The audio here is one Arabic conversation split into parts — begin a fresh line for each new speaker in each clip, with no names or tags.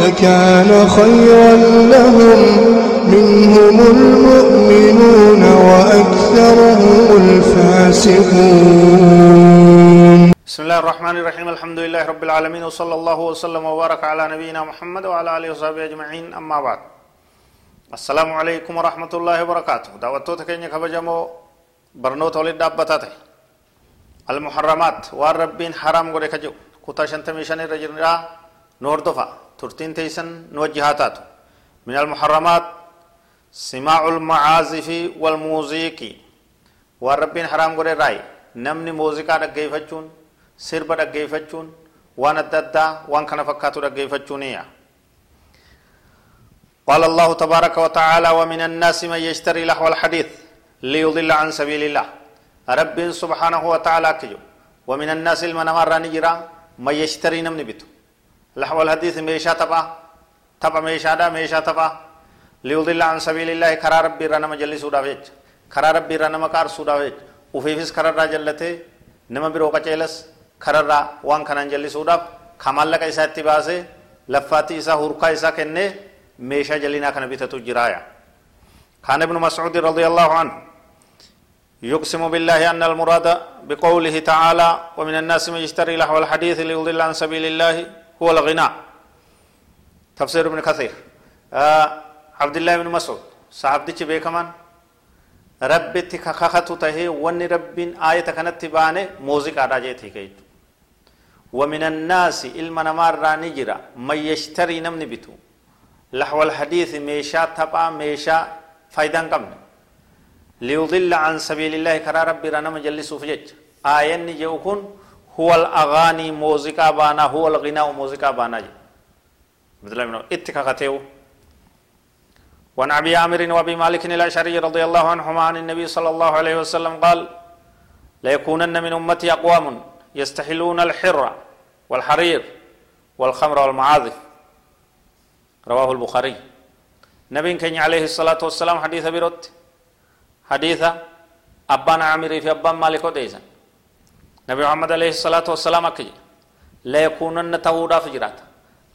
لكان خيرا لهم منهم المؤمنون وأكثرهم الفاسقون.
بسم الله الرحمن الرحيم. الحمد لله رب العالمين وصلى الله وسلم وبارك على نبينا محمد وعلى آله وصحبه أجمعين. أما بعد السلام عليكم ورحمة الله وبركاته. دعوتو تكيني كبجمو برنوت ولد المحرمات والربين حرام قد كجو كتا شنتمي شني رجل نور دفع ترتين تيسن نوجهاتات من المحرمات سماع المعازف والموسيقى والربين حرام قد راي. نمني دقيفتشون sirba dhaggeeffachuun waan adda addaa waan kana fakkaatu dhaggeeffachuuniya قال الله تبارك وتعالى ومن الناس من يشتري لهو الحديث ليضل عن سبيل الله. رب سبحانه وتعالى كجو ومن الناس المنمر نجرا من يشتري نمن بتو لهو الحديث ميشا تبا تبا ميشا دا ميشا تبا. ليضل عن سبيل الله كرا ربي رنا مجلس سودا ويج. كرا ربي رنا مكار سودا ويج. وفيفس كرا راجلته نما برو قچلس waan kanaan jallisuudhaaf ka maallaqa isaatti baasee laffaatii isaa hurkaa isaa kennee meeshaa jallinaa kana bitatu jiraaya كان ابن مسعود رضي الله عنه يقسم بالله أن المراد بقوله تعالى ومن الناس من يشتري لهو الحديث ليضل عن سبيل الله هو الغناء. تفسير ابن كثير. آه عبد الله بن مسعود. صاحب دي بيكمان. ربتي كخخت تهي وني رب آية كانت تبانه موزيكا راجيتي كيجو ومن الناس علم نمار نجرا من يشتري نمني بتو لحو الحديث ميشا تبا ميشا فايدان قمن. ليضل عن سبيل الله كرا ربي رانا مجلس فجج. آية نجوكون هو الأغاني موزيكا بانا هو الغناء موزيكا بانا جي. بدل منه اتكاكتيو وعن أبي عامر وأبي مالك الأشعري رضي الله عنهما عن النبي صلى الله عليه وسلم قال ليكونن من أمتي أقوام يستحلون الحر والحرير والخمر والمعازف. رواه البخاري. نبي كان عليه الصلاة والسلام حديث بيروت. حديث أبان عامر في أبان مالك نبي محمد عليه الصلاة والسلام أكي لا يكونن تهودا فجرات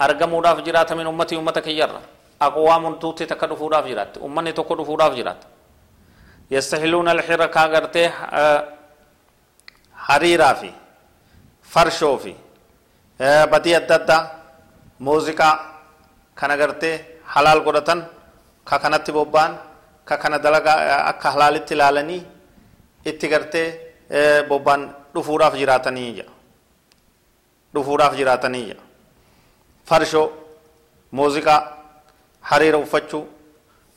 أرقمودا فجرات من أمتي أمتك يرى أقوام توتي تكدو فودا فجرات أمني تكدو فودا فجرات يستحلون الحر كاغرتي حريرا في kan agartee halaal godhatan ka kanatti bobba'an ka kana dalagaa akka halaalitti ilaalanii itti gartee bobba'an dhufuudhaaf jiraatanii jira dhufuudhaaf jiraatanii jira farshoo muuziqaa hariira uffachuu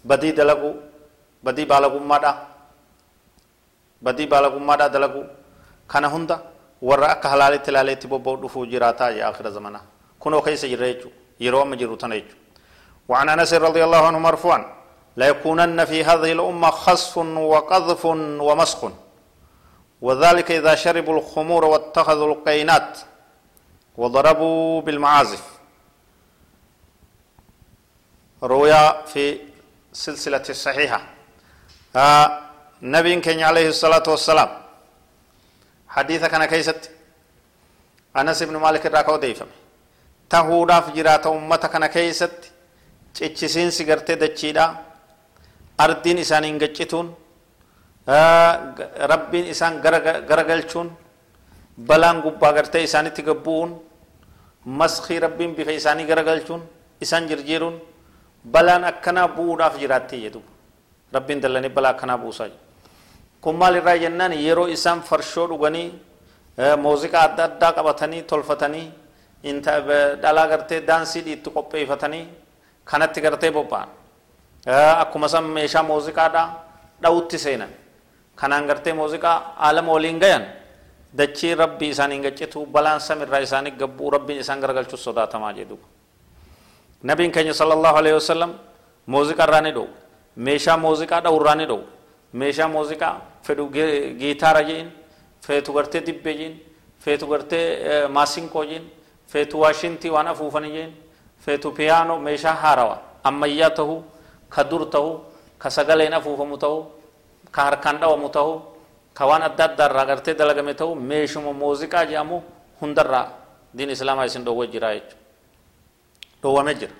badii dalaguu badii baalagummaadhaa badii baalagummaadhaa dalaguu kana hunda warra akka halaalitti ilaaleetti bobba'u dhufuu jiraataa jee akhira zamana kunoo keessa jirra jechuu yeroo amma jiru tana jechuu وعن انس رضي الله عنه مرفوعا ليكونن في هذه الامه خسف وقذف ومسخ وذلك إذا شربوا الخمور واتخذوا القينات وضربوا بالمعازف. رويا في سلسلة الصحيحة آه نبي كان عليه الصلاة والسلام. حديث كان كيست. أنس بن مالك الراكو ديفم. تهودا في جرات أمتا كان كيست. تشيسين سيغرتي دچيدا أردين إسان إنجتشتون rabbiin isaan garagalchuun balaan gubbaa gartee isaanitti gabbu'uun maskii rabbiin bifa isaanii garagalchuun isaan jirjiiruun balaan akkanaa bu'uudhaaf jiraattee jedhu rabbiin dallanii balaa akkanaa buusaa kun maal irraa jennaan yeroo isaan farshoo dhuganii muuziqaa adda addaa qabatanii tolfatanii dhalaa gartee daansii dhiitti qopheeffatanii kanatti gartee bobba'an akkuma san meeshaa muuziqaadhaa dha'utti seenan kanaan gartee muuziqaa aalama waliin gayan dachii rabbii isaanii gaccitu balaan samirraa isaanii gabbuu rabbiin isaan garagalchuu sodaatamaa jedhu nabiin keenya sala allahu alehi wasalam muuziqaa irraa ni dhowu meeshaa muuziqaa dha'u irraa ni dhowu meeshaa muuziqaa fedhu giitaara jeen feetu gartee dibbee jeen feetu gartee maasinqoo jeen feetu waashintii waan afuufanii jeen feetu piyaanoo meeshaa haarawa ammayyaa tahuu ka dur tahuu ka sagaleen afuufamu tahuu ka harkaan dhawamu tahuu ka waan adda addaa irraa gartee dalagame tahuu meeshuma muuziqaa jedhamu hundarraa diin islaamaa isin dhowwe jira jechuudha dhowwame jira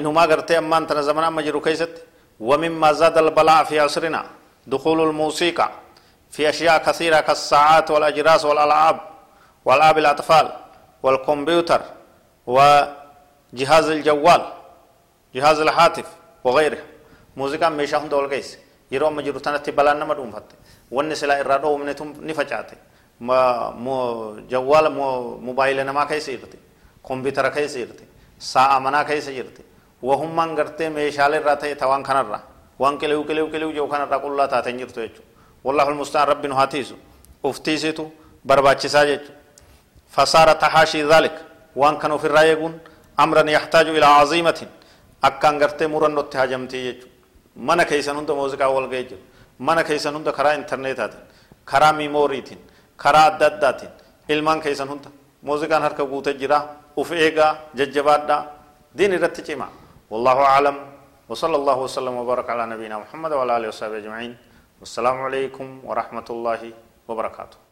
inumaa gartee ammaan tana zamana amma jiru keessatti ومما زاد البلاء في عصرنا دخول الموسيقى في أشياء كثيرة كالساعات والأجراس والألعاب والألعاب الأطفال والكمبيوتر وجهاز الجوال جهاز الهاتف وغيره موسيقى ميشا هند والقيس يرو أما جرو تنتي بلان نما دوم فت ون سلا إرادو ومنتم نفجعته ما مو جوال مو موبايل نما كيس يرتي كمبيوتر كيس يرتي ساعة منا كيس يرتي وهم من قرتي ميشال الراتي توان كنرا وان كليو كليو كليو جو كنرا كل الله تاتين جرتو يجو والله المستعان رب نهاتيسو افتيسيتو برباچسا جيجو فصار تحاشي ذلك وان كانوا في الرايقون أمرا يحتاج إلى عظيمة أكان غرتي مرن هاجمتي يجو من كيسن هند موزيكا والغي جرو من كيسن هند كرا انترنيتاتين كرا ميموريتين كرا أدداتين ilmaan keessan hunda muuziqaan harka guute jira uf eegaa jajjabaadhaa diin irratti cimaa والله أعلم وصلى الله وسلم وبارك على نبينا محمد وعلى آله وصحبه أجمعين والسلام عليكم ورحمة الله وبركاته